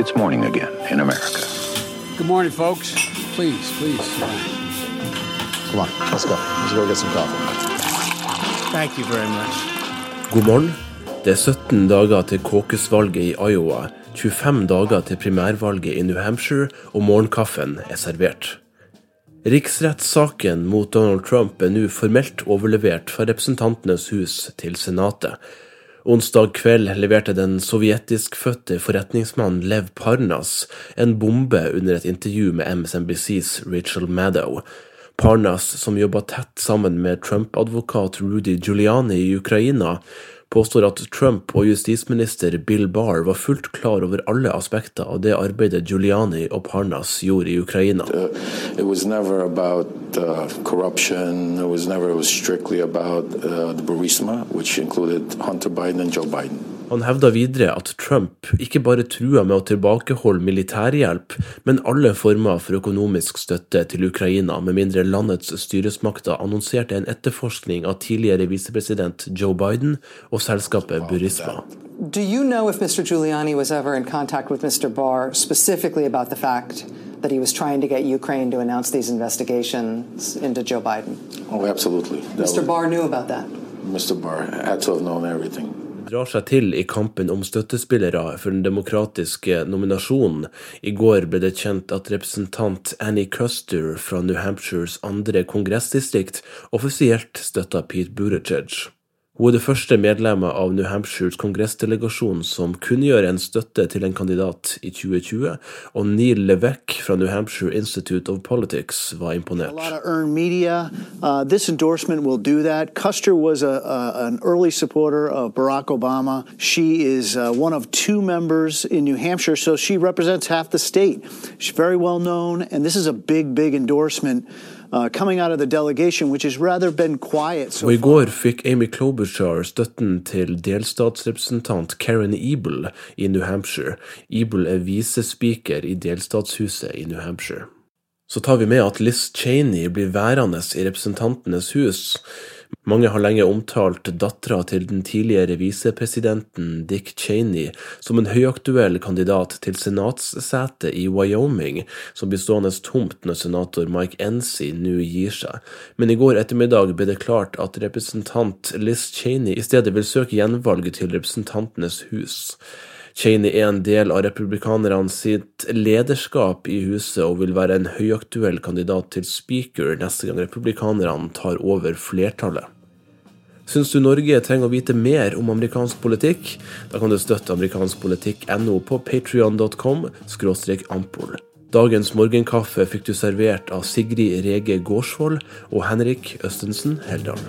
It's morning again in America. Good morning, folks. Please, please. Come on, let's go. Let's go get some coffee. Thank you very much. God morgen. Det er 17 dager til caucus-valget i Iowa, 25 dager til primærvalget i New Hampshire, og morgenkaffen er servert. Riksrettssaken mot Donald Trump er nå formelt overlevert fra Representantenes hus til Senatet. Onsdag kveld leverte den sovjetiskfødte forretningsmannen Lev Parnas en bombe under et intervju med MSNBCs Rachel Maddow. Parnas, som jobba tett sammen med Trump-advokat Rudy Giuliani i Ukraina, påstår at Trump og justisminister Bill Barr var fullt klar over alle aspekter av det arbeidet Giuliani og Parnas gjorde i Ukraina. Uh. Han hevda videre at Trump ikke bare trua med å tilbakeholde militærhjelp, men alle former for økonomisk støtte til Ukraina, med mindre landets styresmakter annonserte en etterforskning av tidligere visepresident Joe Biden og selskapet Burisma. Do you know if Mr. Giuliani was ever in contact with Mr. Barr specifically about the fact that he was trying to get Ukraine to announce these investigations into Joe Biden? Oh, absolutely. That Mr. was- Barr knew about that. Mr. Barr had to have known everything. Drar seg til i kampen om støttespillere for den demokratiske nominasjonen. I går ble det kjent at representant Annie Custer fra New Hampshires andre kongressdistrikt offisielt støtta Pete Buttigieg. Hun er det første medlemmet av New Hampshires kongressdelegasjon som kunngjør en støtte til en kandidat i 2020, og Neil Levesque fra New Hampshire Institute of Politics var imponert. Uh, this endorsement will do that. Custer was an early supporter of Barack Obama. She is uh, one of two members in New Hampshire, so she represents half the state. She's very well known, and this is a big, big endorsement uh, Og i går fikk Amy Klobuchar støtten til delstatsrepresentant Karen Ebel i New Hampshire. Ebel er visespeaker i delstatshuset i New Hampshire. Så tar vi med at Liz Cheney blir værende i Representantenes hus. Mange har lenge omtalt dattera til den tidligere visepresidenten Dick Cheney som en høyaktuell kandidat til senatssetet i Wyoming, som blir stående tomt når senator Mike Enzi nå gir seg. Men i går ettermiddag ble det klart at representant Liz Cheney i stedet vil søke gjenvalg til Representantenes hus. Cheney er en del av republikanerne sitt lederskap i huset og vil være en høyaktuell kandidat til speaker neste gang republikanerne tar over flertallet. Syns du Norge trenger å vite mer om amerikansk politikk? Da kan du støtte amerikanskpolitikk.no på patrion.com ampol. Dagens morgenkaffe fikk du servert av Sigrid Rege Gårdsvold og Henrik Østensen Heldal.